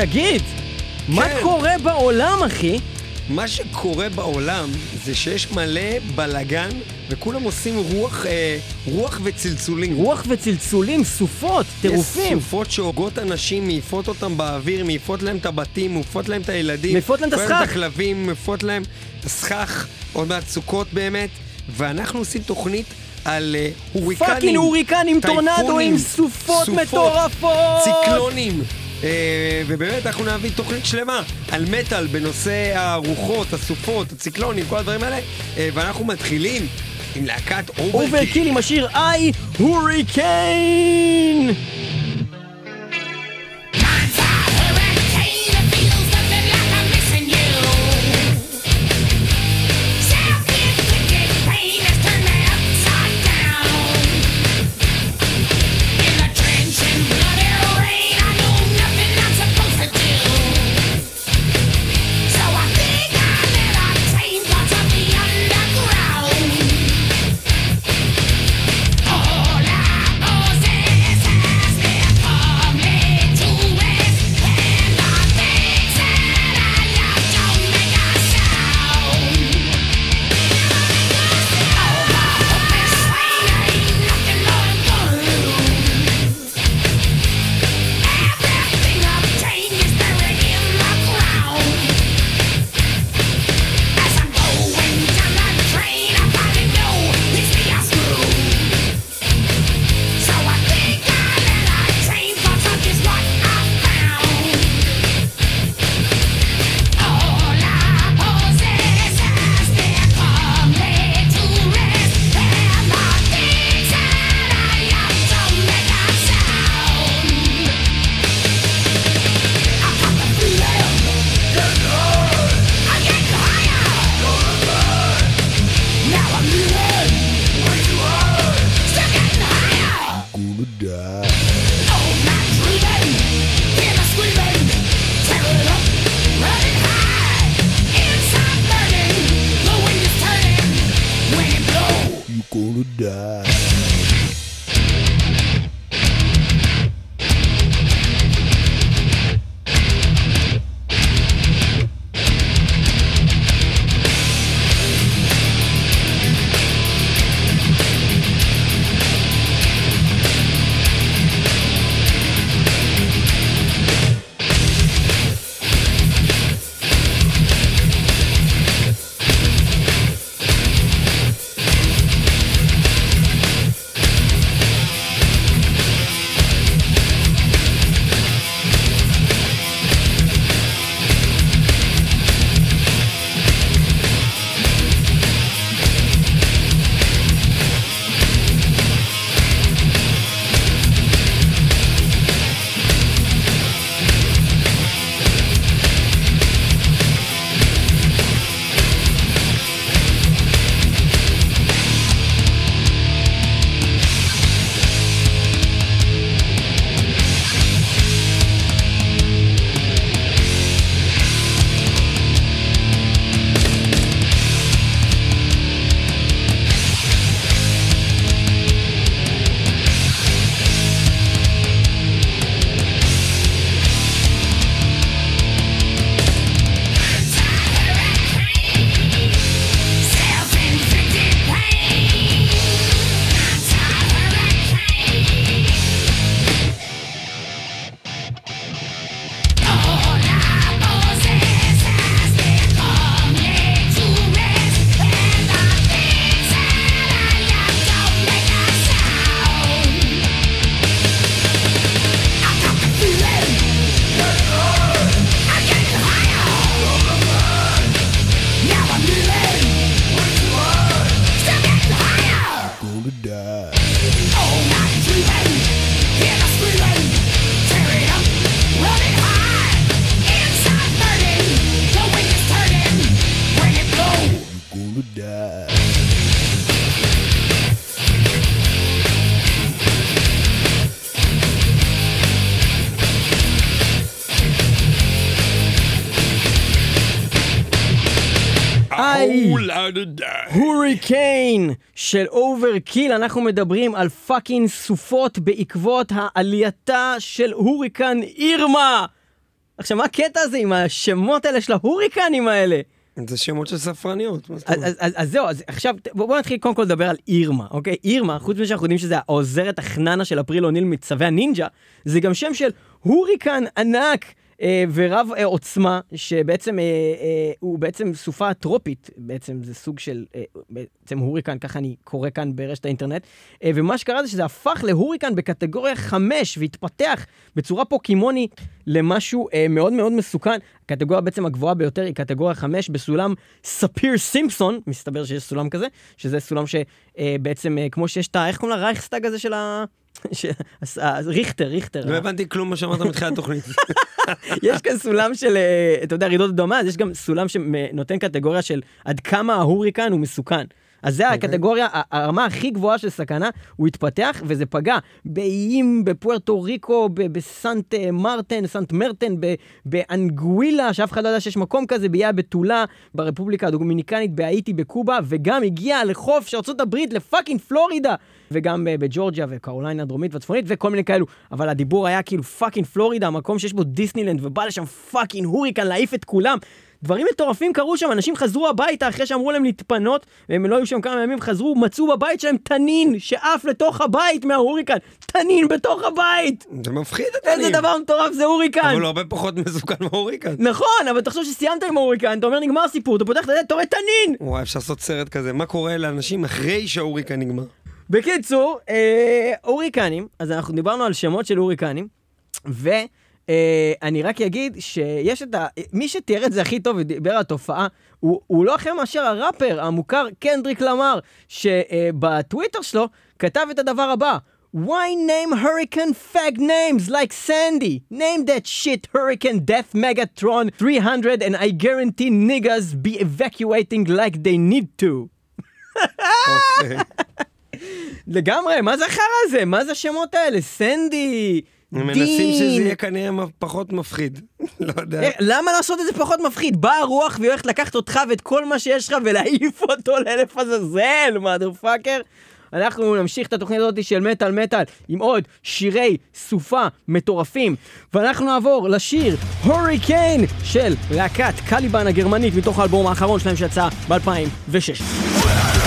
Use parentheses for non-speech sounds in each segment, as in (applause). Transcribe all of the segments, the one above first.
תגיד, כן. מה קורה בעולם, אחי? מה שקורה בעולם זה שיש מלא בלגן וכולם עושים רוח, אה, רוח וצלצולים. רוח וצלצולים, סופות, טירופים. יש סופות שהורגות אנשים, מעיפות אותם באוויר, מעיפות להם את הבתים, מעיפות להם את הילדים. מעיפות להם את הסכך. מעיפות להם את הכלבים, מעיפות להם את הסכך, עוד מעט סוכות באמת. ואנחנו עושים תוכנית על אה, הוריקנים. fucking הוריקנים, טורנדואים, סופות, סופות מטורפות. ציקלונים. אה, ובאמת אנחנו נביא תוכנית שלמה על מטאל בנושא הרוחות, הסופות, הציקלונים, כל הדברים האלה. אה, ואנחנו מתחילים עם להקת Overkill. Overkill עם השיר A Hurricane! של Overkill, אנחנו מדברים על fucking סופות בעקבות העלייתה של הוריקן אירמה. עכשיו, מה הקטע הזה עם השמות האלה של ההוריקנים האלה? זה שמות של ספרניות. אז, אז, אז, אז זהו, אז עכשיו בואו נתחיל קודם כל לדבר על אירמה, אוקיי? אירמה, חוץ מזה שאנחנו יודעים שזה העוזרת החננה של אפריל אוניל מצבי הנינג'ה, זה גם שם של הוריקן ענק אה, ורב אה, עוצמה, שבעצם אה, אה, הוא בעצם סופה טרופית, בעצם זה סוג של, אה, בעצם הוריקן, ככה אני קורא כאן ברשת האינטרנט, אה, ומה שקרה זה שזה הפך להוריקן בקטגוריה 5, והתפתח בצורה פוקימונית למשהו אה, מאוד מאוד מסוכן. הקטגוריה בעצם הגבוהה ביותר היא קטגוריה 5 בסולם ספיר סימפסון, מסתבר שיש סולם כזה, שזה סולם שבעצם, אה, כמו שיש את ה... איך קוראים לרייכסטאג הזה של ה... ריכטר, ריכטר. לא הבנתי כלום מה שאמרת מתחילת התוכנית. (laughs) יש כאן סולם של, אה, אתה יודע, רעידות אדמה, אז יש גם סולם שנותן קטגוריה של עד כמה ההוריקן הוא מסוכן. אז זה הקטגוריה, ה- הרמה הכי גבוהה של סכנה, הוא התפתח וזה פגע באיים בפוארטו ריקו, בסנט אה, מרטן, סנט מרטן, באנגווילה, שאף אחד לא יודע שיש מקום כזה, באיי הבתולה, ברפובליקה הדומיניקנית, בהאיטי, בקובה, וגם הגיע לחוף של ארה"ב, ל fucking פלורידה, וגם אה, בג'ורג'יה וקרוליינה הדרומית והצפונית וכל מיני כאלו. אבל הדיבור היה כאילו fucking פלורידה, המקום שיש בו דיסנילנד, ובא לשם fucking הוריקן להעיף את כולם. דברים מטורפים קרו שם, אנשים חזרו הביתה אחרי שאמרו להם להתפנות, והם לא היו שם כמה ימים, חזרו, מצאו בבית שלהם תנין שעף לתוך הבית מההוריקן. תנין בתוך הבית! זה מפחיד את איזה. דבר מטורף זה הוריקן! אבל הוא הרבה פחות (laughs) מסוכן מההוריקן. נכון, אבל תחשוב שסיימת עם ההוריקן, אתה אומר נגמר הסיפור, אתה פותח את הדלת, אתה רואה תנין! וואי, אפשר לעשות סרט כזה. מה קורה לאנשים אחרי שההוריקן נגמר? בקיצור, אה, הוריקנים, אז אנחנו דיברנו על שמות של הוריקנים, ואני רק אגיד שיש את ה... מי שתיאר את זה הכי טוב ודיבר על התופעה, הוא, הוא לא אחר מאשר הראפר המוכר קנדריק למר, שבטוויטר שלו כתב את הדבר הבא. Why name hurricane fag names like Sandy? Name that shit Hurricane Death Megatron 300 and I guarantee niggas be evacuating like they need to. אוקיי. (laughs) לגמרי, מה זה החרא הזה? מה זה השמות האלה? סנדי. מנסים שזה יהיה כנראה פחות מפחיד. (laughs) לא יודע. אה, למה לעשות את זה פחות מפחיד? באה הרוח והיא הולכת לקחת אותך ואת כל מה שיש לך ולהעיף אותו לאלף עזאזל, מאדר פאקר. אנחנו נמשיך את התוכנית הזאת של מטאל מטאל עם עוד שירי סופה מטורפים ואנחנו נעבור לשיר הוריקיין של להקת קליבן הגרמנית מתוך האלבום האחרון שלהם שיצא ב-2006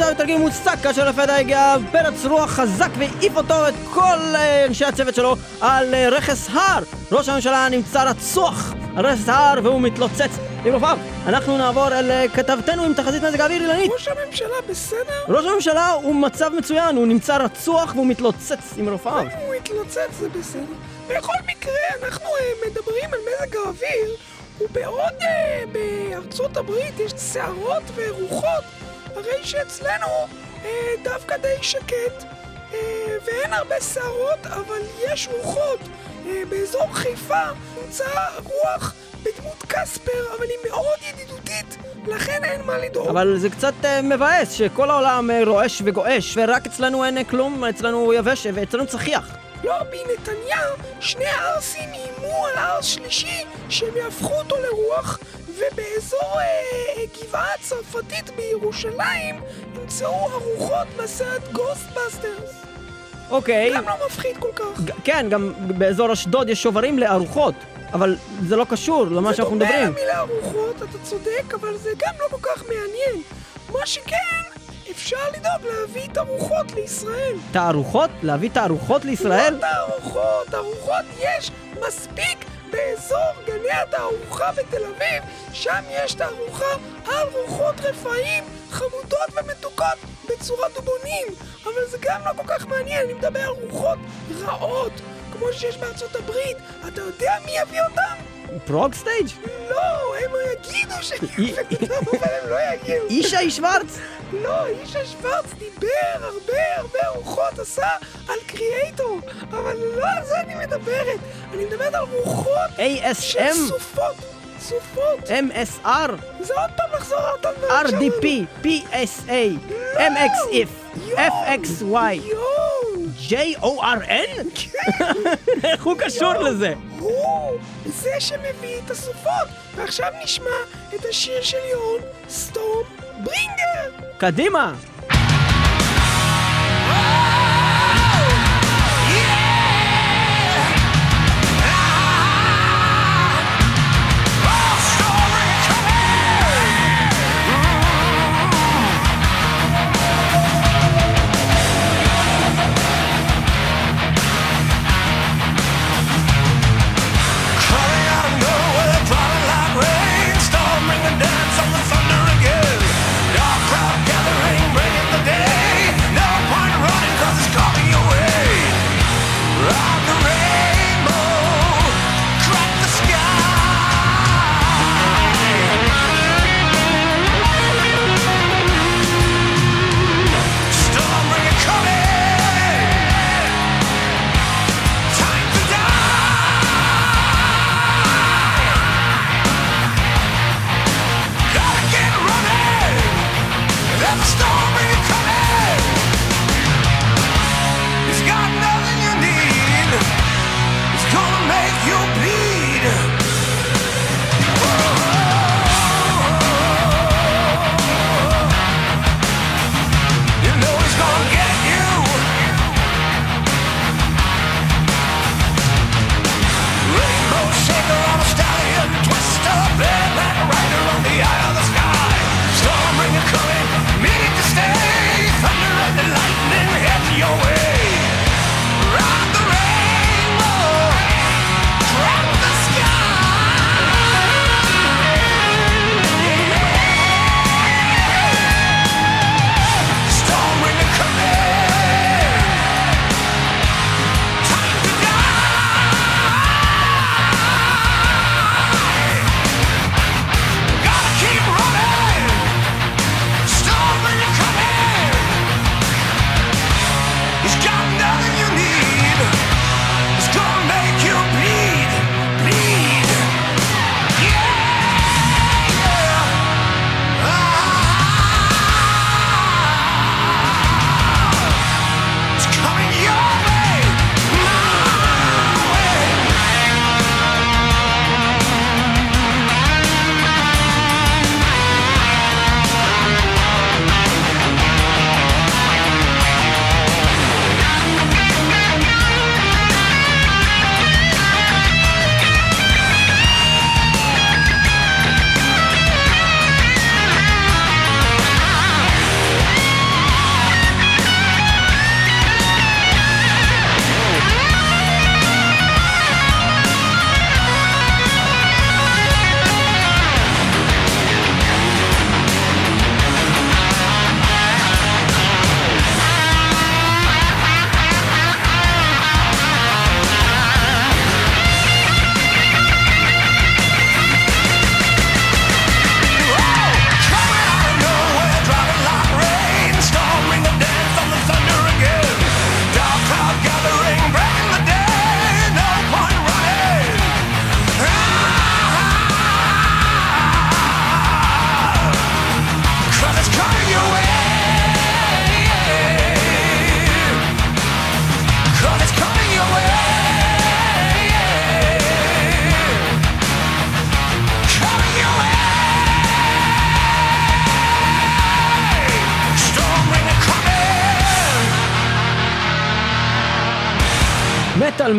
נמצא בתרגיל מוצק כאשר לפתע הגיע פרץ רוח חזק והעיף אותו את כל אה, אנשי הצוות שלו על אה, רכס הר. ראש הממשלה נמצא רצוח על רכס ההר והוא מתלוצץ לגרופיו. אנחנו נעבור אל אה, כתבתנו עם תחזית מזג האוויר אילנית. ראש הממשלה בסדר? ראש הממשלה הוא במצב מצוין, הוא נמצא רצוח והוא מתלוצץ עם רופאיו. הוא יתלוצץ זה בסדר. בכל מקרה, אנחנו מדברים על מזג האוויר, ובעוד בארצות הברית יש סערות ורוחות, הרי שאצלנו אה, דווקא די שקט, אה, ואין הרבה סערות, אבל יש רוחות. אה, באזור חיפה נמצא רוח בדמות קספר, אבל היא מאוד ידידותית, לכן אין מה לדאוג. אבל זה קצת אה, מבאס שכל העולם אה, רועש וגועש ורק אצלנו אין אה, כלום, אצלנו יבש ואצלנו צחיח. לא, בנתניה שני הערסים איימו על ערס שלישי שהם יהפכו אותו לרוח ובאזור אה, גבעה הצרפתית בירושלים נמצאו הרוחות בסרט Ghostbusters אוקיי, גם לא מפחיד כל כך כן, גם באזור אשדוד יש שוברים לארוחות, אבל זה לא קשור למה שאנחנו זה מדברים. דומה למילה רוחות, אתה צודק, אבל זה גם לא כל כך מעניין מה שכן, אפשר לדאוג להביא את הרוחות לישראל תערוכות? להביא תערוכות לישראל? לא תערוכות, תערוכות יש מספיק באזור גני התערוכה בתל אביב, שם יש תערוכה על רוחות רפאים חמודות ומתוקות בצורת דובונים, אבל זה גם לא כל כך מעניין, אני מדבר על רוחות רעות, כמו שיש בארצות הברית, אתה יודע מי יביא אותם? פרוג סטייג'? לא, הם יגידו אותם, אבל הם לא יגיעו. ישי שוורץ? לא, אישה שוורץ דיבר הרבה הרבה רוחות, עשה על קריאייטור, אבל לא על זה אני מדברת. אני מדברת על רוחות של? סופות, סופות. MSR? זה עוד פעם לחזור על אותם דברים RDP? PSA? MXF? FXY? JORN? איך הוא קשור לזה? הוא זה שמביא את הסופות. ועכשיו נשמע את השיר של יון, סטורם ברינגר. קדימה!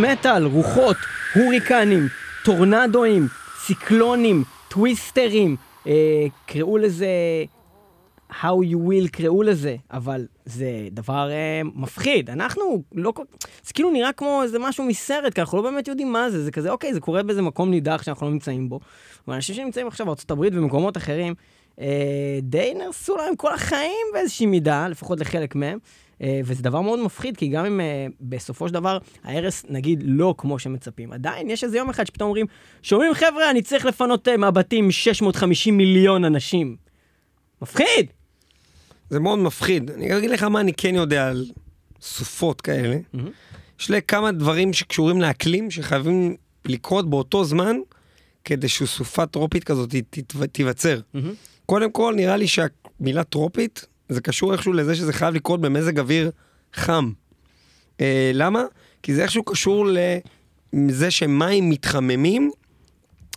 מטאל רוחות, הוריקנים, טורנדואים, ציקלונים, טוויסטרים, אה, קראו לזה how you will, קראו לזה, אבל זה דבר אה, מפחיד. אנחנו לא. זה כאילו נראה כמו איזה משהו מסרט, כי אנחנו לא באמת יודעים מה זה, זה כזה, אוקיי, זה קורה באיזה מקום נידח שאנחנו לא נמצאים בו. ואנשים שנמצאים עכשיו הברית ובמקומות אחרים, אה, די נהרסו להם כל החיים באיזושהי מידה, לפחות לחלק מהם. אה, וזה דבר מאוד מפחיד, כי גם אם אה, בסופו של דבר ההרס, נגיד, לא כמו שמצפים, עדיין יש איזה יום אחד שפתאום אומרים, שומעים חבר'ה, אני צריך לפנות אה, מהבתים 650 מיליון אנשים. מפחיד! זה מאוד מפחיד. אני אגיד לך מה אני כן יודע על סופות כאלה. יש לי כמה דברים שקשורים לאקלים שחייבים לקרות באותו זמן, כדי שסופה טרופית כזאת תיווצר. קודם כל, נראה לי שהמילה טרופית, זה קשור איכשהו לזה שזה חייב לקרות במזג אוויר חם. אה, למה? כי זה איכשהו קשור לזה שמים מתחממים,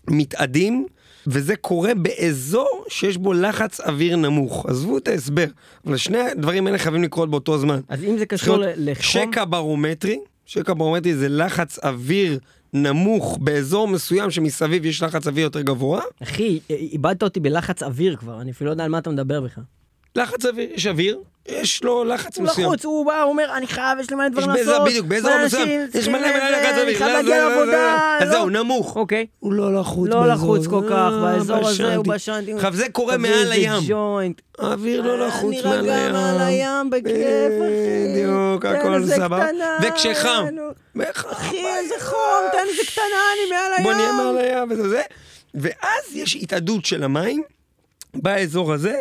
מתאדים, וזה קורה באזור שיש בו לחץ אוויר נמוך. עזבו את ההסבר, אבל שני הדברים האלה חייבים לקרות באותו זמן. אז אם זה קשור לחום... שקע ברומטרי, שקע ברומטרי זה לחץ אוויר נמוך באזור מסוים שמסביב יש לחץ אוויר יותר גבוה. אחי, איבדת אותי בלחץ אוויר כבר, אני אפילו לא יודע על מה אתה מדבר בכלל. לחץ אוויר, יש אוויר, יש לו לחץ הוא מסוים. לחוץ, הוא בא, הוא אומר, אני חייב, יש לי מלא דברים לעשות. בדיוק, באזור מלא מסוים, יש מלא מלא לחץ אוויר. אני חייב לא, להגיע זה- זה- לעבודה. אז לא. זהו, נמוך. אוקיי. הוא לא לחוץ לא באזור לחוץ כל. כך, אה, באזור הזה הוא בשנתי. עכשיו זה קורה מעל הים. האוויר לא לחוץ אני מעל רגע הים. מעל הים, בכיף, אחי. בדיוק, הכל סבבה. וכשחם. אחי, איזה חום, תן איזה קטנה, אני מעל הים. בוא נהיה מעל הים וזה זה. ואז יש התאדות של המים באזור הזה,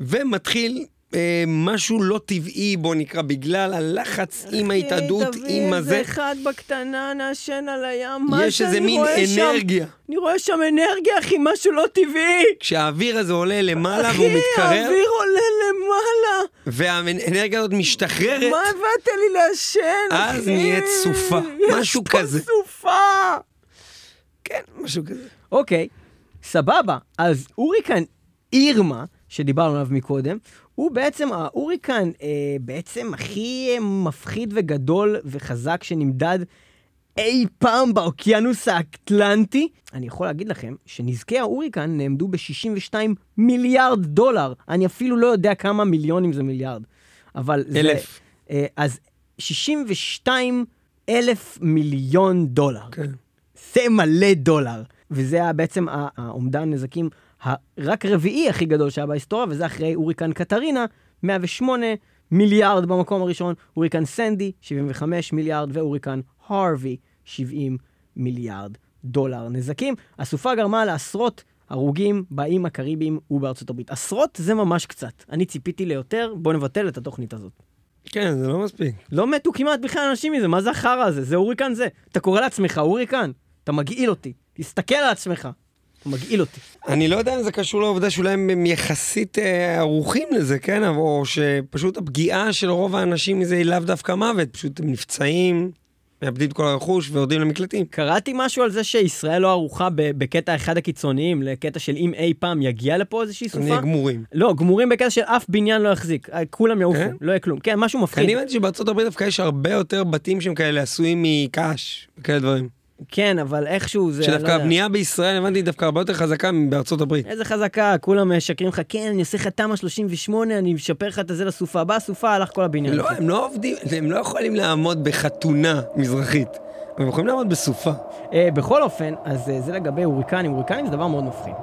ומתחיל אה, משהו לא טבעי, בוא נקרא, בגלל הלחץ עם ההתאדות, אחי, עם תביא הזה. איזה אחד בקטנה, נעשן על הים, מה יש איזה מין רואה שם- אנרגיה. אני רואה שם אנרגיה, אחי, משהו לא טבעי. כשהאוויר הזה עולה למעלה והוא אחי, מתקרר, האוויר עולה למעלה. והאנרגיה הזאת משתחררת, מה הבאת לי לעשן, אחי? אז נהיית סופה, (laughs) משהו יש פה כזה. סופה. כן, משהו כזה. אוקיי, סבבה. אז הוריקן אירמה, שדיברנו עליו מקודם, הוא בעצם ההוריקן אה, בעצם הכי אה, מפחיד וגדול וחזק שנמדד אי פעם באוקיינוס האטלנטי. אני יכול להגיד לכם שנזקי ההוריקן נאמדו ב-62 מיליארד דולר. אני אפילו לא יודע כמה מיליונים זה מיליארד. אבל זה... אלף. אה, אז 62 אלף מיליון דולר. כן. זה מלא דולר. וזה היה בעצם האומדן נזקים הרק רביעי הכי גדול שהיה בהיסטוריה, וזה אחרי הוריקן קטרינה, 108 מיליארד במקום הראשון, הוריקן סנדי, 75 מיליארד, והוריקן הרווי, 70 מיליארד דולר נזקים. הסופה גרמה לעשרות הרוגים באיים הקריביים ובארצות הברית. עשרות זה ממש קצת. אני ציפיתי ליותר, בואו נבטל את התוכנית הזאת. כן, זה לא מספיק. לא מתו כמעט בכלל אנשים מזה, מה זה החרא הזה? זה הוריקן זה. אתה קורא לעצמך הוריקן? אתה מגעיל אותי. תסתכל על עצמך. אתה מגעיל אותי. אני לא יודע אם זה קשור לעובדה שאולי הם יחסית אה, ערוכים לזה, כן? או שפשוט הפגיעה של רוב האנשים מזה היא לאו דווקא מוות, פשוט הם נפצעים, מאבדים את כל הרכוש ויורדים למקלטים. קראתי משהו על זה שישראל לא ערוכה בקטע אחד הקיצוניים, לקטע של אם אי פעם יגיע לפה איזושהי סופה. נהיה גמורים. לא, גמורים בקטע של אף בניין לא יחזיק. אה, כולם יעופו, כן? לא יהיה כלום. כן, משהו מפחיד. אני הבנתי שבארצות הברית דווקא יש הרבה יותר בתים שהם כאלה עשויים מקש, וכאלה דברים. כן, אבל איכשהו זה... שדווקא לא יודע. הבנייה בישראל, הבנתי, דווקא הרבה יותר חזקה מבארצות הברית. איזה חזקה, כולם משקרים לך, כן, אני עושה לך תמ"א 38, אני משפר לך את זה לסופה. באה סופה, הלך כל הבניין. לא, הם לא עובדים, הם לא יכולים לעמוד בחתונה מזרחית. הם יכולים לעמוד בסופה. אה, בכל אופן, אז אה, זה לגבי הוריקנים. הוריקנים זה דבר מאוד מפחיד.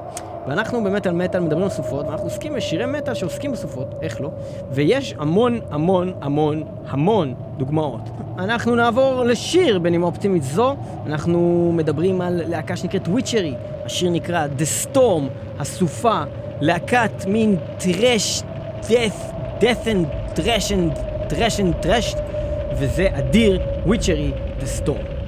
ואנחנו במטאל מטאל מדברים על סופות, ואנחנו עוסקים בשירי מטאל שעוסקים בסופות, איך לא? ויש המון המון המון המון דוגמאות. אנחנו נעבור לשיר בנימה אופטימית זו, אנחנו מדברים על להקה שנקראת וויצ'רי, השיר נקרא The Storm, הסופה, להקת מין טרש, death, death and trash and trash and trash, וזה אדיר, וויצ'רי, The Storm.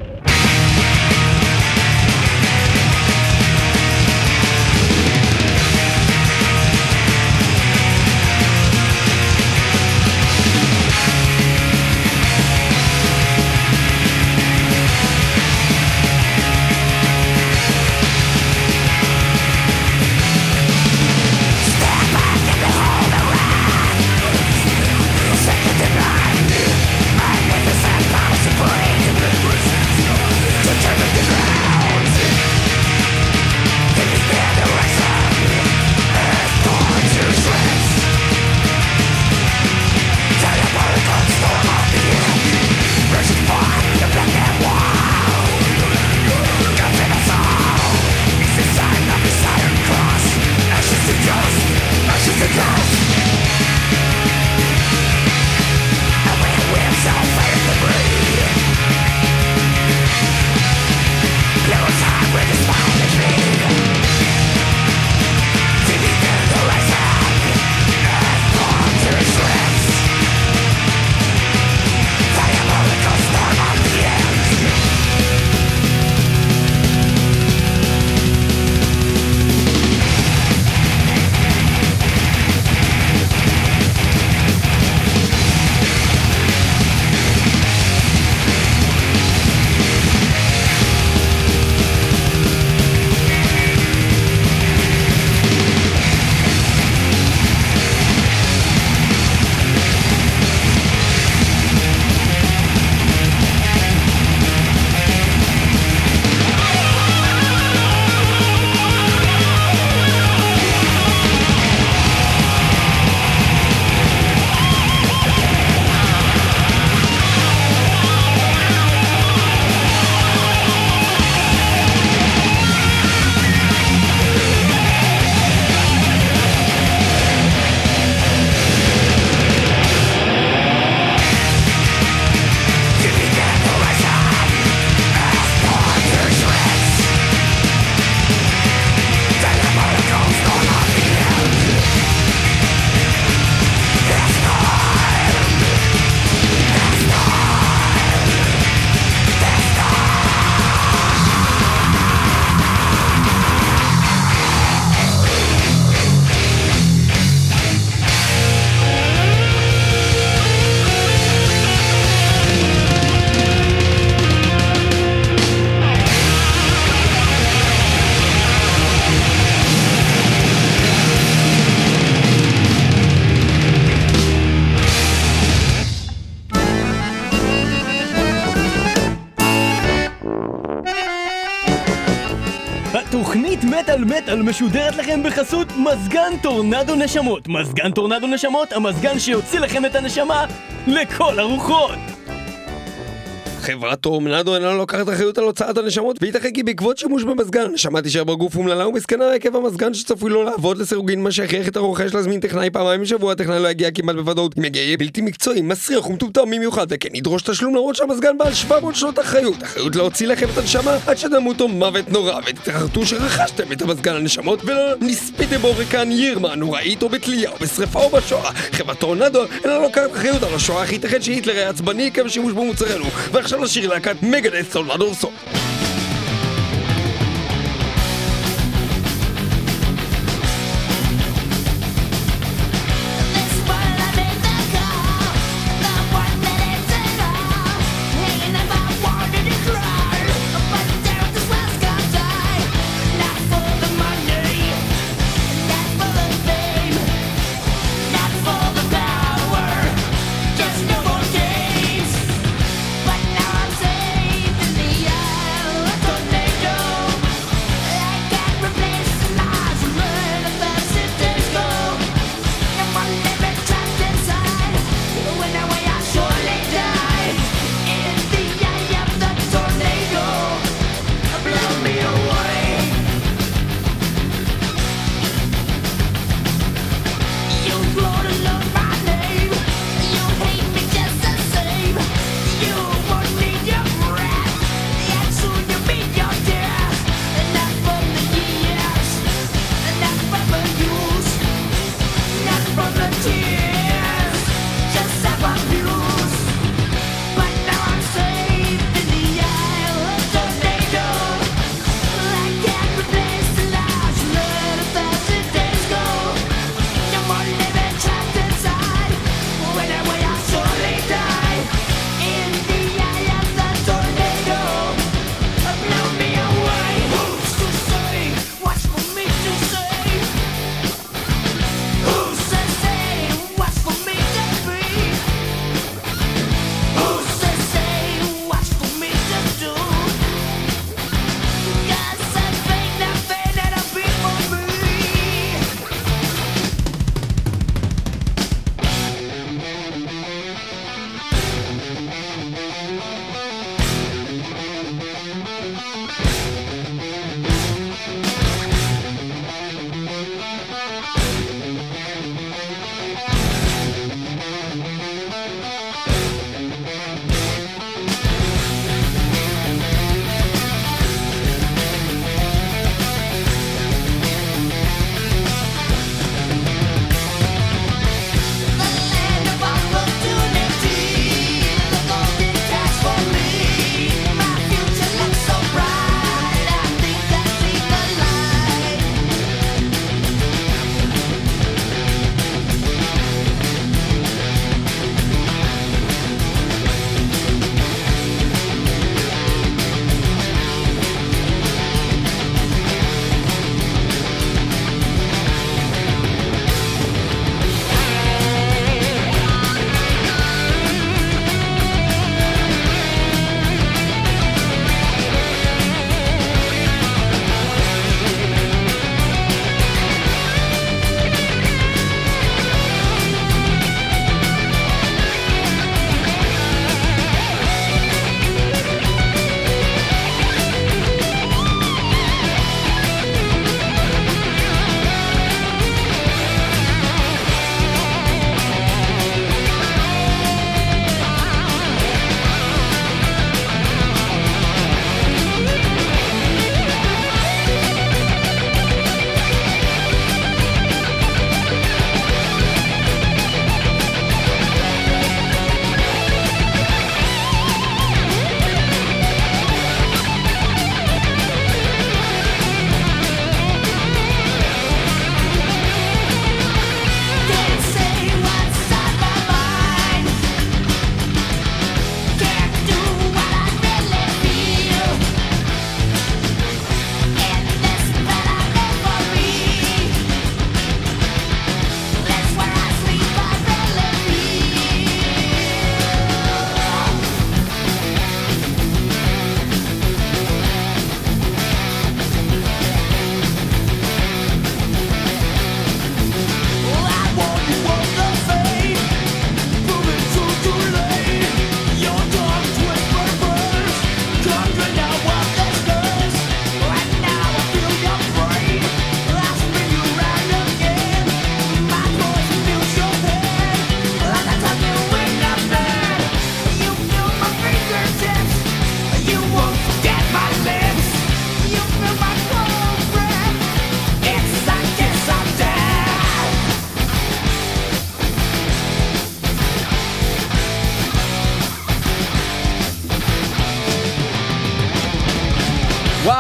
משודרת לכם בחסות מזגן טורנדו נשמות. מזגן טורנדו נשמות, המזגן שיוציא לכם את הנשמה לכל הרוחות. חברת טורנדו אינה לוקחת אחריות על הוצאת הנשמות וייתכן כי בעקבות שימוש במזגן. הנשמה תישאר בגוף אומללה ומסכנה עקב המזגן שצפוי לו לעבוד לסירוגין מה שהכריח את הרוכש להזמין טכנאי פעמיים בשבוע. הטכנאי לא יגיע כמעט בוודאות. אם יגיע בלתי מקצועי מסריח ומטומטם במיוחד וכן ידרוש תשלום למרות שהמזגן בעל 700 שנות אחריות. אחריות להוציא לכם את הנשמה עד שתמותו מוות נורא ותתחרטו שרכשתם את המזגן הנשמות ולא נספיתם בהוריקן אירמה נוראית או בתלייה או בשרפה או בשואה. חברת טורנדו אינה לוקחת אחריות על השואה אך ייתכן שהיטלר היה עצבני עקב שימוש במוצרנו ועכשיו לשיר להקת מגדס סולבדור סול This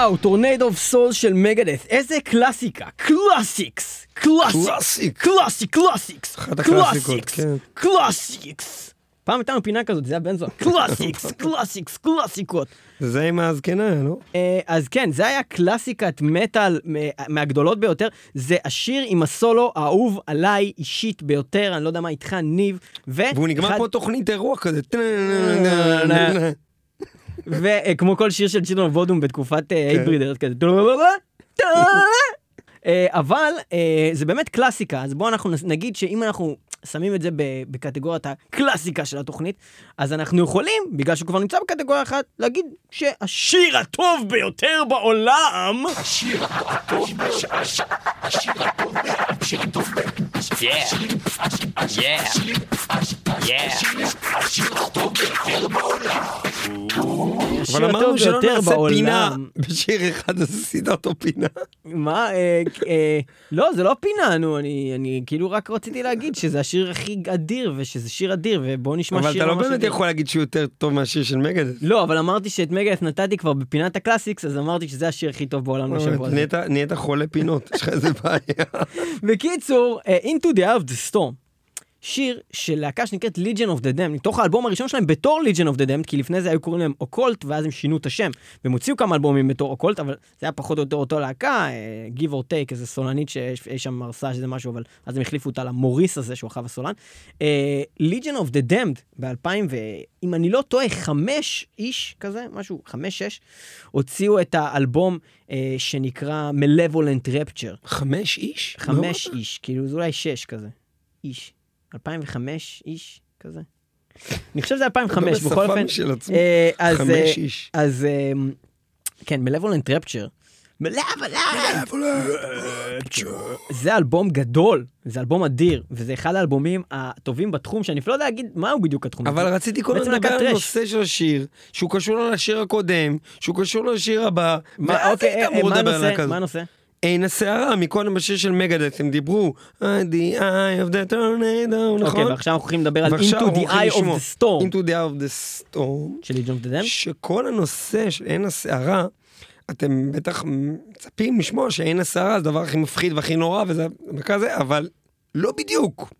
וואו, Tornado of Souls של Megadeth, איזה קלאסיקה, classics, classic, classic. classic, classics, אחת הקלאסיקות, כן. classics. פעם הייתה לנו פינה כזאת, זה היה בן זוהר, (laughs) classics, classics, קלאסיקות. זה עם הזקנה, לא? אה, אז כן, זה היה קלאסיקת מטאל אה, מהגדולות ביותר. זה השיר עם הסולו האהוב עליי אישית ביותר, אני לא יודע מה איתך, ניב. והוא נגמר כמו תוכנית אירוע כזה. וכמו כל שיר של צ'ילדרון וודום בתקופת כן. הייברידר, כזה. אה, אבל אה, זה באמת קלאסיקה, אז בואו אנחנו נגיד שאם אנחנו שמים את זה בקטגוריית הקלאסיקה של התוכנית, אז אנחנו יכולים, בגלל שהוא כבר נמצא בקטגוריה אחת, להגיד שהשיר הטוב ביותר בעולם, אבל השיר אמרנו הטוב שלא נעשה פינה. בשיר אחד, אז עשית אותו פינה. מה, אה, אה, לא, זה לא פינה, נו, אני, כאילו רק רציתי להגיד שזה השיר הכי אדיר, ושזה שיר אדיר, ובואו נשמע שיר אבל אתה לא באמת. יכול להגיד שהוא יותר טוב מהשיר של Megadeth. לא, אבל אמרתי שאת Megadeth נתתי כבר בפינת ה classics, אז אמרתי שזה השיר הכי טוב בעולם לשבוע הזה. נהיית- נהיית חולה פינות, יש לך איזה בעיה. (laughs) בקיצור, אה, Into the Eye of Storm, שיר של להקה שנקראת Legion of the Damned, מתוך האלבום הראשון שלהם בתור Legion of the Damned, כי לפני זה היו קוראים להם Occult, ואז הם שינו את השם, והם הוציאו כמה אלבומים בתור אוקולט, אבל זה היה פחות או יותר אותו להקה, אה, Give or Take, איזה סולנית שאי שם הרסה שזה משהו, אבל אז הם החליפו אותה למוריס הזה, שהוא אחאב הסולן. אה, Legion of the Damned, ב-2000, ואם אני לא טועה, חמש איש כזה, משהו, חמש, שש, הוציאו את האלבום אה, שנקרא Malevolent Rapture. חמש איש? חמש לא? איש, כאילו זה אולי שש כזה. איש. 2005 איש כזה. אני חושב שזה 2005, אתה בכל אופן. משל עצמו. אה, אז, חמש אה, איש. אז אה, כן, מלבולנט רפצ'ר. (laughs) זה אלבום גדול, זה אלבום אדיר, וזה אחד האלבומים הטובים בתחום, שאני אפילו לא יודע להגיד מהו בדיוק התחום. אבל רציתי כל הזמן לדבר על טרש. הנושא של השיר, שהוא קשור לשיר הקודם, שהוא קשור לשיר הבא, מה, אוקיי, הנושא? עין הסערה, מקודם בשיר של מגדס, הם דיברו, "Uh, the eye of the tornado, נכון? אוקיי, ועכשיו אנחנו הולכים לדבר על Into the Eye of the Storm Into the eye of the storm, של ליג'ון דדם. שכל הנושא של עין הסערה, אתם בטח מצפים לשמוע שעין הסערה זה הדבר הכי מפחיד והכי נורא וזה כזה, אבל לא בדיוק.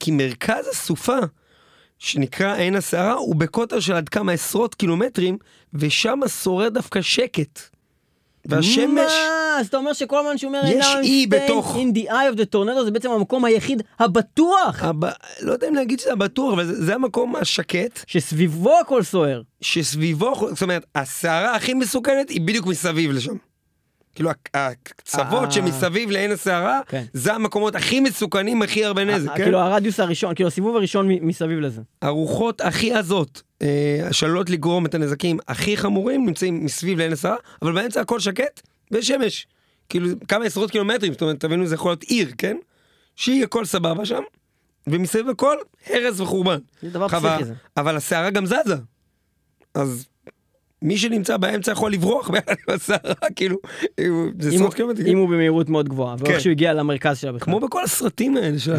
כי מרכז הסופה, שנקרא עין הסערה, הוא בקוטר של עד כמה עשרות קילומטרים, ושם שורר דווקא שקט. והשמש... מה? אז אתה אומר שכל הזמן שהוא אומר יש "Now I'm אי בתוך- in the eye of the tornado זה בעצם המקום היחיד הבטוח הב... לא יודע אם להגיד שזה בטוח, אבל זה, זה המקום השקט, שסביבו הכל סוער. שסביבו, זאת אומרת, הסערה הכי מסוכנת היא בדיוק מסביב לשם. כאילו הק- הקצוות אה. שמסביב לעין הסערה, כן. זה המקומות הכי מסוכנים, הכי הרבה נזק, ה- כן? כאילו הרדיוס הראשון, כאילו הסיבוב הראשון מסביב לזה. הרוחות הכי עזות, אה, שעלולות לגרום את הנזקים הכי חמורים, נמצאים מסביב לעין הסערה, אבל באמצע הכל שקט ושמש. כאילו כמה עשרות קילומטרים, זאת אומרת, תבינו, זה יכול להיות עיר, כן? שהיא הכל סבבה שם, ומסביב הכל הרס וחורבן. זה דבר פסיכי זה. אבל הסערה גם זזה. אז מי שנמצא באמצע יכול לברוח ביחד עם הסערה, (laughs) כאילו, זה עשרות קילומטרים. אם הוא במהירות מאוד גבוהה, כן. ואיך שהוא הגיע למרכז שלה בכלל. כמו בכל הסרטים האלה של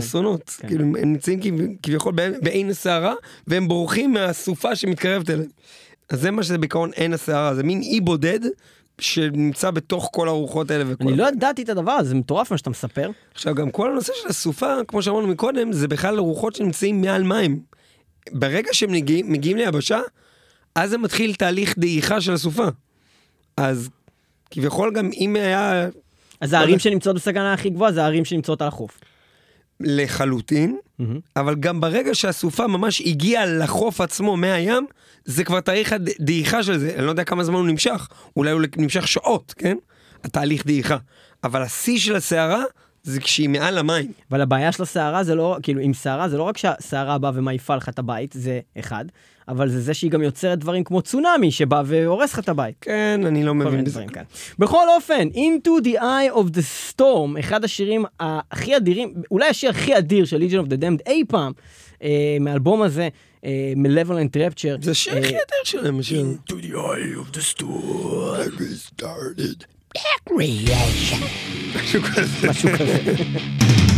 כן. כאילו הם נמצאים כב- כביכול בעין הסערה, והם בורחים מהסופה שמתקרבת אליהם. אז זה מה שזה בעיקרון עין הסערה, זה מין אי בודד שנמצא בתוך כל הרוחות האלה וכל... אני לא ידעתי את הדבר הזה, זה מטורף מה שאתה מספר. עכשיו גם כל הנושא של הסופה, כמו שאמרנו מקודם, זה בכלל רוחות שנמצאים מעל מים. ברגע שהם מגיעים, מגיעים ליבשה, אז זה מתחיל תהליך דעיכה של הסופה. אז כביכול גם אם היה אז הערים שנמצאות בסכנה הכי גבוהה זה הערים שנמצאות על החוף. לחלוטין, אבל גם ברגע שהסופה ממש הגיעה לחוף עצמו מהים, זה כבר תאריך הדעיכה של זה, אני לא יודע כמה זמן הוא נמשך, אולי הוא נמשך שעות, כן? התהליך דעיכה. אבל השיא של הסערה זה כשהיא מעל המים. אבל הבעיה של הסערה זה לא, כאילו עם סערה זה לא רק שהסערה באה ומעיפה לך את הבית, זה אחד, אבל זה זה שהיא גם יוצרת דברים כמו צונאמי שבא והורס לך את הבית. כן, אני לא מבין בזה. כאלה. בכל אופן, Into the Eye of the Storm, אחד השירים הכי אדירים, אולי השיר הכי אדיר של Legion of the Damned אי פעם, אה, מהאלבום הזה, אה, מ-Level and Rapture. זה השיר אה, הכי אדיר שלהם, השיר. To the eye of the storm. I started. משהו כזה. משהו כזה. the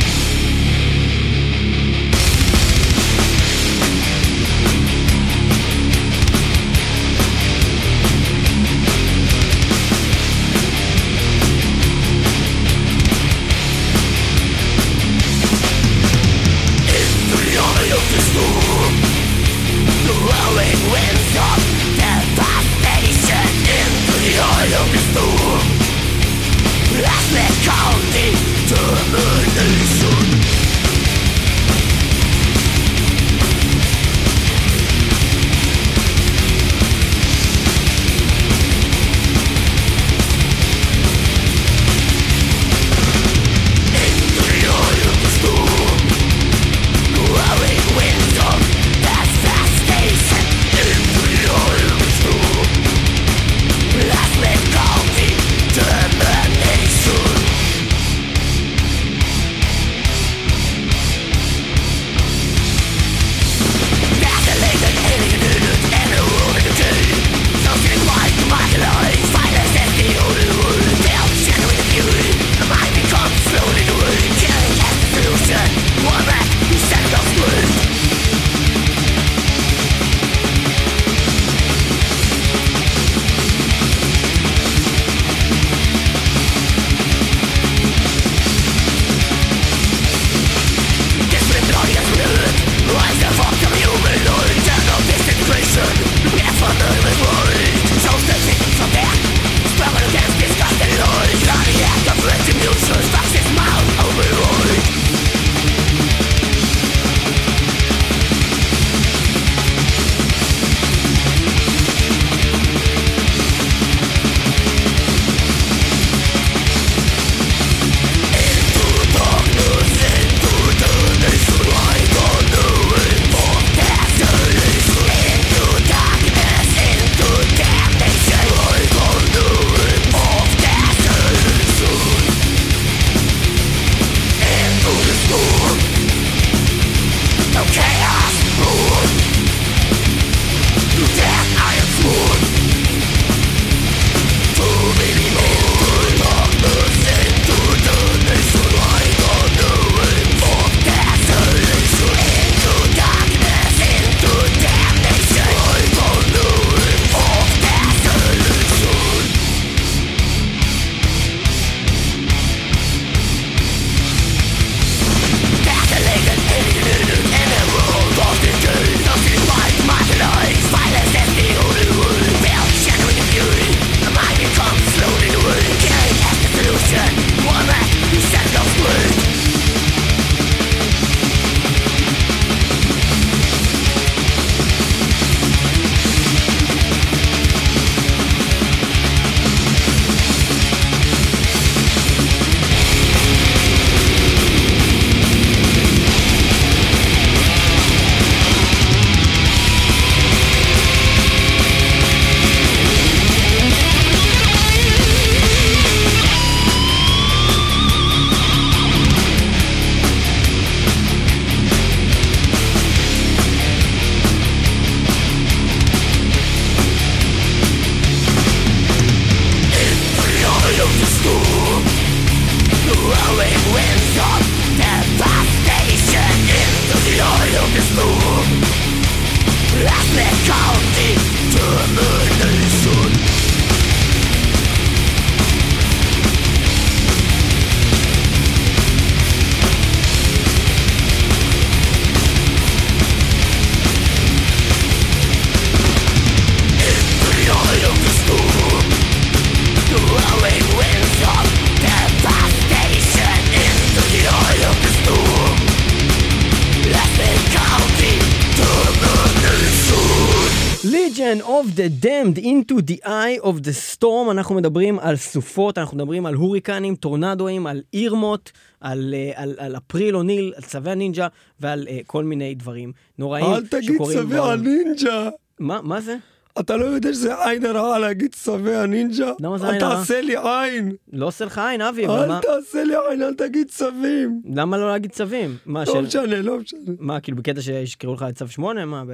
the eye of the storm, אנחנו מדברים על סופות, אנחנו מדברים על הוריקנים, טורנדואים, על אירמות, על, אה, על, על אפריל אוניל, על צווי הנינג'ה ועל uh, כל מיני דברים נוראים אל תגיד שקורים צווי. הנינג'ה. מה, מה זה? אתה לא יודע שזה עין הרע להגיד צווי הנינג'ה? למה זה אל עין הרע? תעשה לי עין. לא עושה לך עין, אבי, אל תעשה לי עין, אל תגיד צווים. למה לא להגיד צווים? מה, לא. משנה, לא משנה. מה, כאילו בקטע שישקראו לך את צו 8? מה, ב...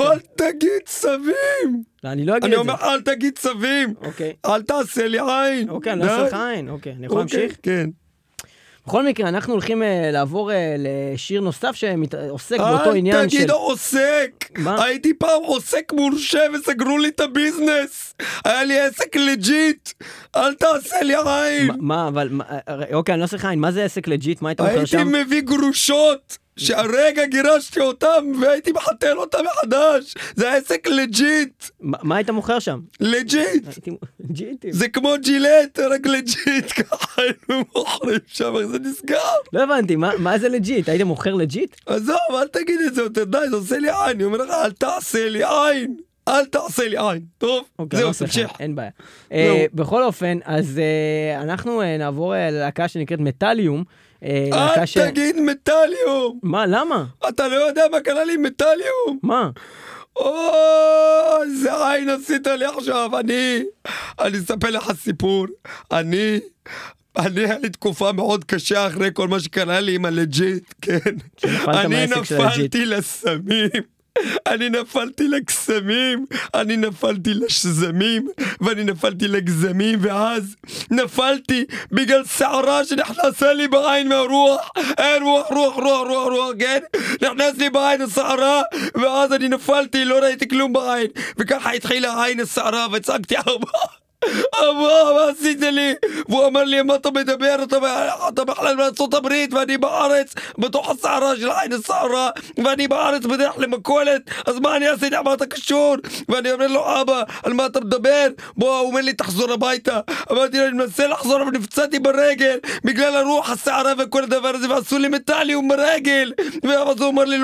אל תגיד צווים! לא, אני לא אגיד אני את זה. אומר, אל תגיד צווים! אוקיי. אל תעשה לי עין! אוקיי, אני לא אעשה די. לך עין, אוקיי. אני יכול אוקיי, להמשיך? כן. בכל מקרה, אנחנו הולכים אה, לעבור אה, לשיר נוסף שעוסק באותו אל עניין של... תגיד עוסק! מה? הייתי פעם עוסק מורשה וסגרו לי את הביזנס! היה לי עסק legit! אל תעשה לי עין! מה- אבל... מה- אה, אוקיי, אני לא אעשה לך עין. מה זה עסק legit? מה היית מוכר הייתי שם? מביא גרושות! שהרגע גירשתי אותם והייתי מחתן אותם מחדש! זה עסק legit! מה היית מוכר שם? legit! זה כמו ג'ילט, רק legit, (laughs) ככה היינו מוכרים שם, איך זה נסגר. לא הבנתי, מה זה legit? היית מוכר legit? עזוב, אל תגיד את זה יותר, די, זה עושה לי עין, אני אומר לך, אל תעשה לי עין, אל תעשה לי עין. טוב, אוקיי, לא זהו, לך, תמשיך. אין בעיה. אה, בכל אופן, אז אה, אנחנו אה, נעבור ללהקה שנקראת Metalium. אה, אל ש- תגיד מטאליום! מה, למה? אתה לא יודע מה קרה לי עם מטאליום? מה? או, איזה עין עשית לי עכשיו, אני, אני אספר לך סיפור, אני, אני, היה לי תקופה מאוד קשה אחרי כל מה שקרה לי עם הלג'יט, כן. אני. נפלתי לסמים. אני נפלתי לקסמים, אני נפלתי לשזמים, ואני נפלתי לגזמים, ואז נפלתי בגלל שערה שנכנסה לי בעין מהרוח, אין רוח, רוח, רוח, רוח, רוח, כן? נכנס לי בעין השערה, ואז אני נפלתי, לא ראיתי כלום בעין, וככה התחילה עין השערה, וצעקתי אבא. אבא, מה עשית לי? והוא אמר לי, מה אתה מדבר? אתה, אתה בכלל בארצות הברית ואני בארץ, בתוך הסערה של עין הסערה, ואני בארץ בדרך למכולת, אז מה אני עשיתי? מה אתה קשור? ואני אומר לו, אבא, על מה אתה מדבר? בוא, הוא אומר לי, תחזור הביתה. אמרתי לו, אני מנסה לחזור, אבל נפצעתי ברגל, בגלל הרוח, הסערה וכל הדבר הזה, ועשו לי מטאליום ברגל. ואז הוא אומר לי,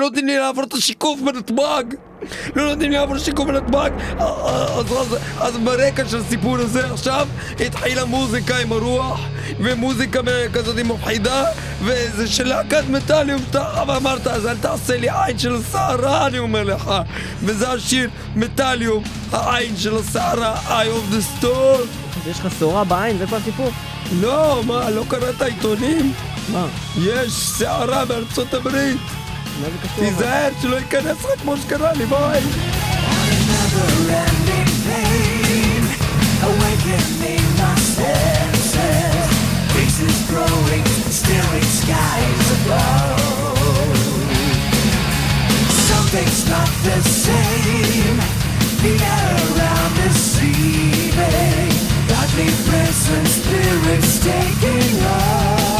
לא תני לי לעבור את השיקוף בנתב"ג. לא נותנים לי לעבור שיקום בנתב"ג אז, אז, אז ברקע של הסיפור הזה עכשיו התחילה מוזיקה עם הרוח ומוזיקה כזאת מפחידה וזה של להקת מטאליום אתה אמרת אז אל תעשה לי עין של הסערה אני אומר לך וזה השיר מטאליום העין של הסערה eye of the storm יש לך שעורה בעין, זה כל הסיפור? לא מה לא קראת עיתונים? מה? יש סערה בארצות הברית מה זה קשור? אבל? תיזהר שלא ייכנס לך כמו שקרה לי ביי Never-ending pain, awakening my senses. Faces growing, staring skies above. Something's not the same. The air around is seething. Godly presence, spirits taking off.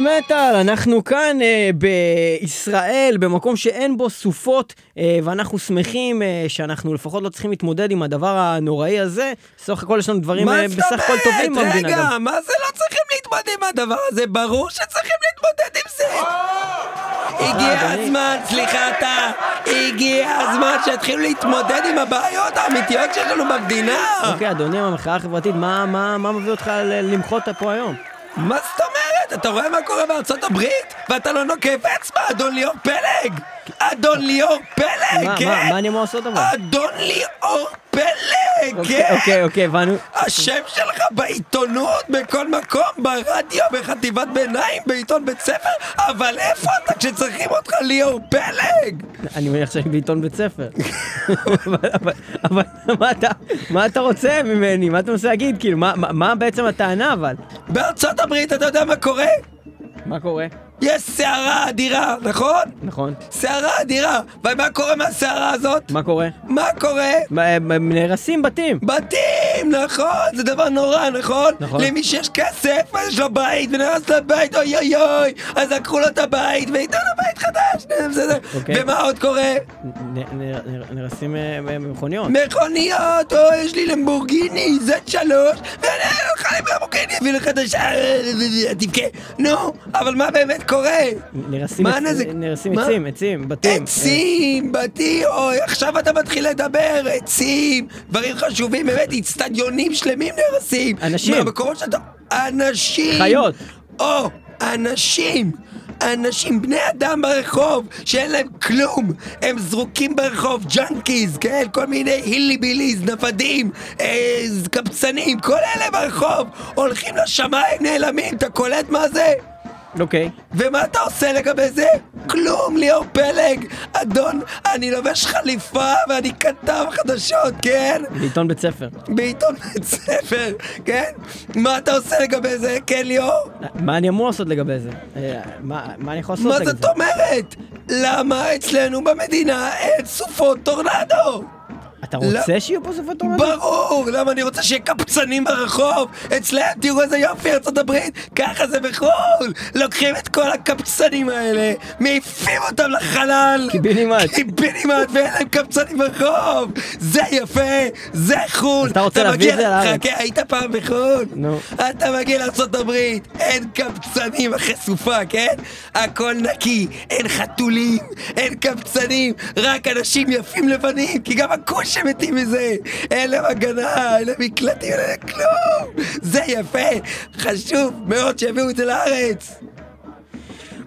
מטאל מטאל, אנחנו כאן אה, בישראל, במקום שאין בו סופות, אה, ואנחנו שמחים אה, שאנחנו לפחות לא צריכים להתמודד עם הדבר הנוראי הזה. סך הכל יש לנו דברים אה, בסך הכל טובים במדינה רגע, גם. מה זה לא צריכים להתמודד עם הדבר הזה? ברור שצריכים להתמודד עם זה! הגיע אדוני. הזמן, סליחה אתה, הגיע הזמן שיתחילו להתמודד עם הבעיות האמיתיות שיש לנו במדינה! אוקיי, אדוני, המחאה החברתית, מה- מביא אותך למחות פה היום? מה זאת אומרת? אתה רואה מה קורה בארצות הברית? ואתה לא נוקף אצבע, אדון ליאור פלג! אדון ליאור פלג, מה- כן? מה מה אני אמור לעשות אבל? אדון ליאור פלג, אוקיי, כן? אוקיי, אוקיי, הבנו. השם שלך בעיתונות, בכל מקום, ברדיו, בחטיבת ביניים, בעיתון בית ספר, אבל איפה אתה כשצריכים אותך ליאור פלג? אני מניח שאני בעיתון בית ספר. אבל- מה אתה- רוצה ממני? מה אתה מנסה להגיד? כאילו, מה בעצם הטענה אבל? בארצות הברית אתה יודע מה קורה? מה קורה? יש סערה אדירה, נכון? נכון. סערה אדירה, ומה קורה מהסערה הזאת? מה קורה? מה קורה? נהרסים בתים. בתים, נכון, זה דבר נורא, נכון? נכון. למי שיש כסף, יש לו בית, ונהרס לו בית, אוי אוי אוי, אז לקחו לו את הבית, וייתנו לו בית חדש, בסדר. אוקיי. ומה עוד קורה? נהרסים אה, אה, מכוניות. מכוניות, או יש לי למבורגיני, זאת שלוש, ואני הולך למבורגיני, את השאר, תבכה. נו, אבל מה באמת קורה? מה? עצים, עצים, בתים. עצים, בתים, אוי, עכשיו אתה מתחיל לדבר, עצים, דברים חשובים, באמת, אצטדיונים שלמים נהרסים. אנשים. מהמקומות שאתה... אנשים. חיות. או, אנשים. אנשים, בני אדם ברחוב, שאין להם כלום, הם זרוקים ברחוב, junkies, כן? כל מיני hillbillies, נוודים, אה, קבצנים, כל אלה ברחוב, הולכים לשמיים, נעלמים, אתה קולט מה זה? אוקיי. ומה אתה עושה לגבי זה? כלום, ליאור פלג! אדון, אני לובש חליפה ואני כתב חדשות, כן? בעיתון בית ספר. בעיתון בית ספר, כן? מה אתה עושה לגבי זה, כן ליאור? מה אני אמור לעשות לגבי זה? אה, מה מה אני יכול לעשות מה לגבי זאת זה? אומרת? למה אצלנו במדינה אין סופות טורנדו? אתה לא. רוצה שיהיו פה סופות טורנדו? ברור! למה אני רוצה שיהיה קפצנים ברחוב? אצלם, תראו איזה יופי, ארצות הברית, ככה זה בחו"ל! לוקחים את כל הקפצנים האלה, מעיפים אותם לחלל! קיבינימט. קיבינימט, ואין להם קפצנים ברחוב! זה יפה, זה חו"ל! אתה רוצה להביא את זה לארץ? חכה, היית פעם בחו"ל? נו. אתה מגיע לארצות הברית, אין קבצנים אחרי סופה, כן? הכל נקי, אין חתולים, אין קבצנים, רק אנשים יפים לבנים, כי גם הכושים מתים מזה. אין להם הגנה, אין להם מקלטים, אין להם כלום. זה יפה, חשוב מאוד שיביאו את זה לארץ.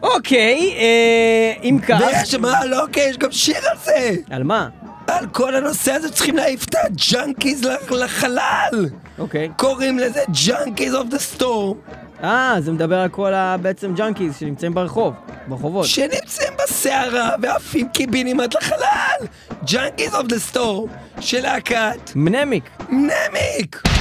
אוקיי, אה, אם כך... ויש, מה, לא, אוקיי, יש גם שיר על זה. על מה? על כל הנושא הזה צריכים להעיף את ה junkies לח- לחלל. אוקיי. קוראים לזה Junkies of the Storm. אה, זה מדבר על כל ה... בעצם junkies שנמצאים ברחוב, ברחובות. שנמצאים בסערה ועפים קיבינימט לחלל! Junkies of the Storm של להקת מנמיק. נמיק!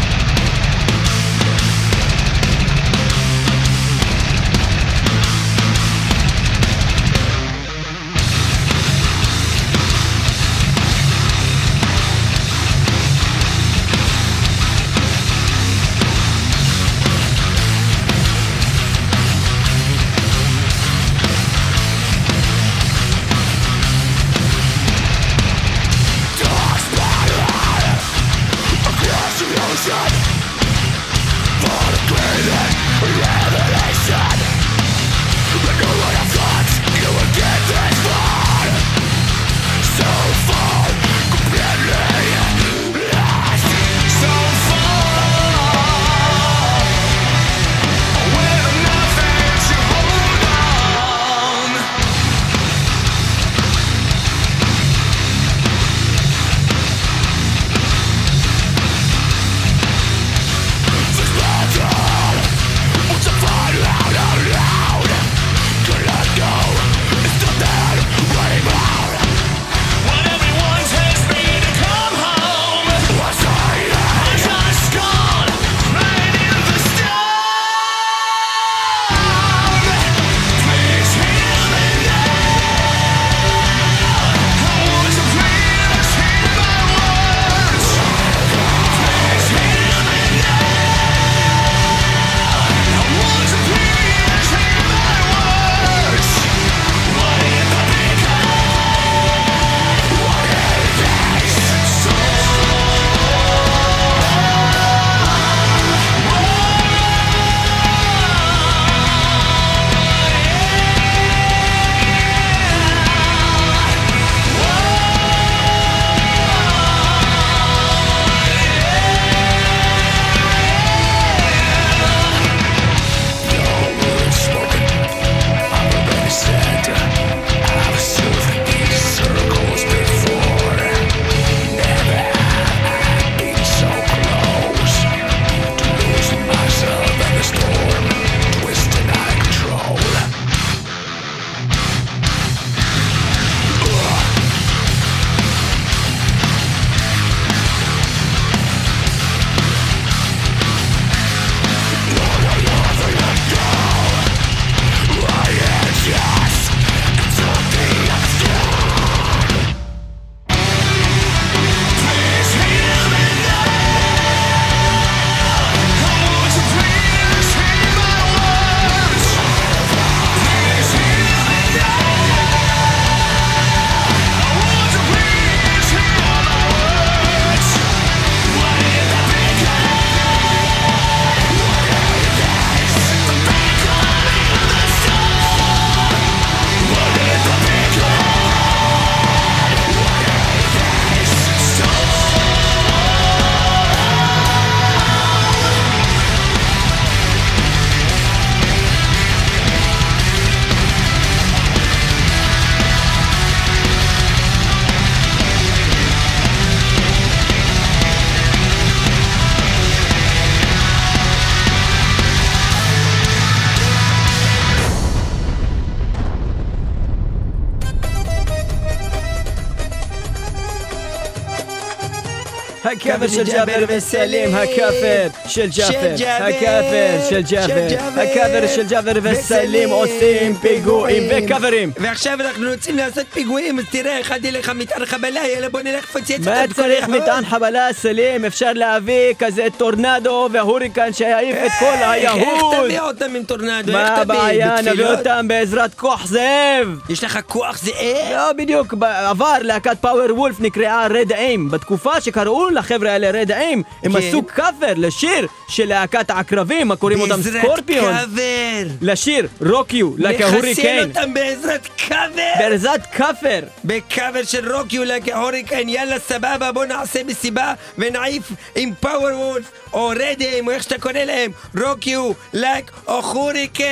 הכאפר של ג'אבר וסלים, הכאפר של ג'אבר, הכאפר של ג'אבר, הכאפר של ג'אבר וסלים עושים פיגועים וכאפרים. ועכשיו אנחנו רוצים לעשות פיגועים, אז תראה, הכנתי לך מטען חבלה, יאללה בוא נלך לפוצץ. מה צריך. מטען חבלה סלים? אפשר להביא כזה טורנדו והוריקן שיעיף את כל איך- איך היהוד. תביא אותם עם טורנדו? מה איך? הבעיה? נביא? אותם בעזרת כוח זאב. יש לך כוח זאב? לא, בדיוק, בעבר להקת פאוור וולף נקראה רד איים. בתקופה שקראו לחבר'ה האלה רד איים, הם כן. עשו כאפר לשיר של להקת העקרבים, הקוראים אותם בעזרת סקורפיון. קאבר. לשיר רוקיו, a לחסל hurricane. אותם בעזרת קאבר. בעזרת כאפר. בקאבר של רוקיו להוריקן, יאללה סבבה בוא נעשה מסיבה ונעיף עם פאוור וולף או רדים או איך שאתה קורא להם רוקיו לק או חוריקן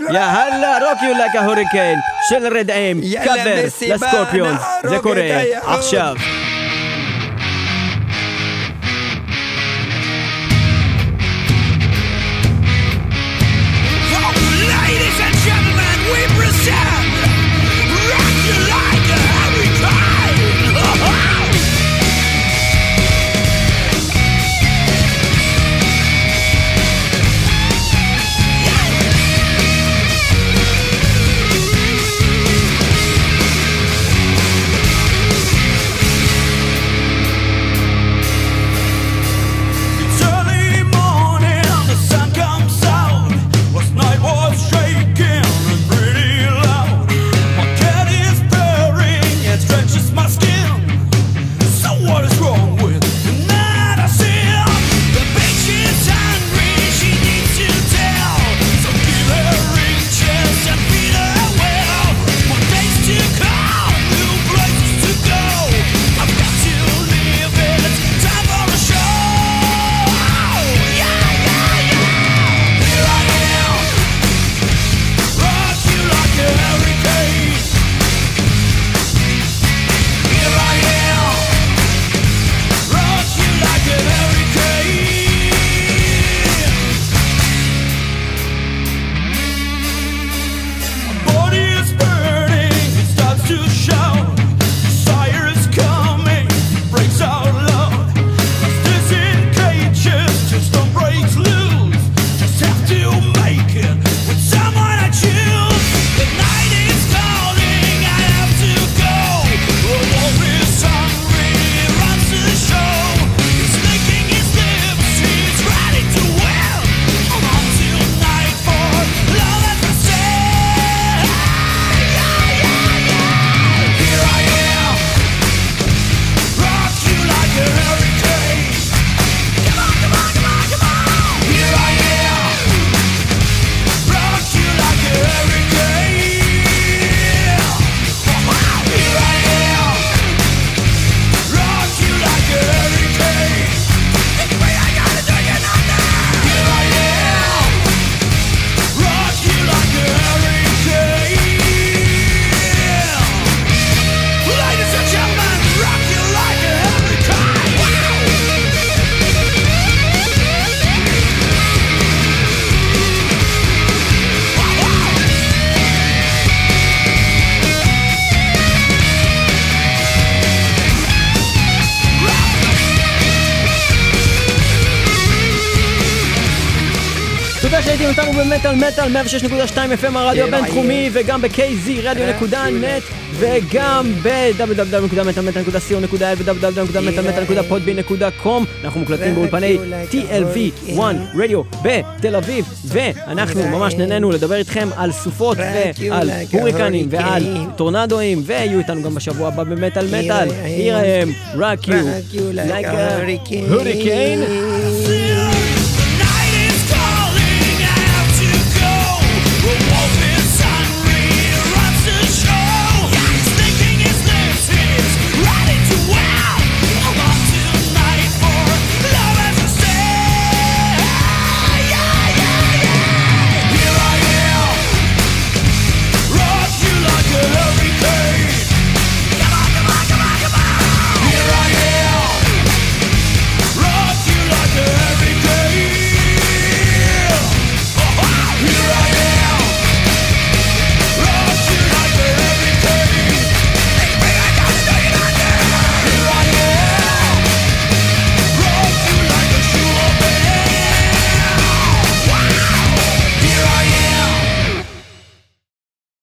יאללה, רוקיו a hurricane של רד איים. יאללה, כאפר מסיבה, לסקורפיונס. זה קורה. עכשיו. במטאל מטאל 106.2 FM הרדיו הבינתחומי וגם ב-KZ רדיו.נט וגם ב-www.מטאלמטאל.co.il ו-www.מטאלמטאל.podbean.com אנחנו מוקלטים באולפני TLV1 רדיו בתל אביב ואנחנו ממש נהנינו לדבר איתכם על סופות ועל הוריקנים ועל טורנדואים ויהיו איתנו גם בשבוע הבא במטאל מטאל. Here I am, rock you. Like a hurricane.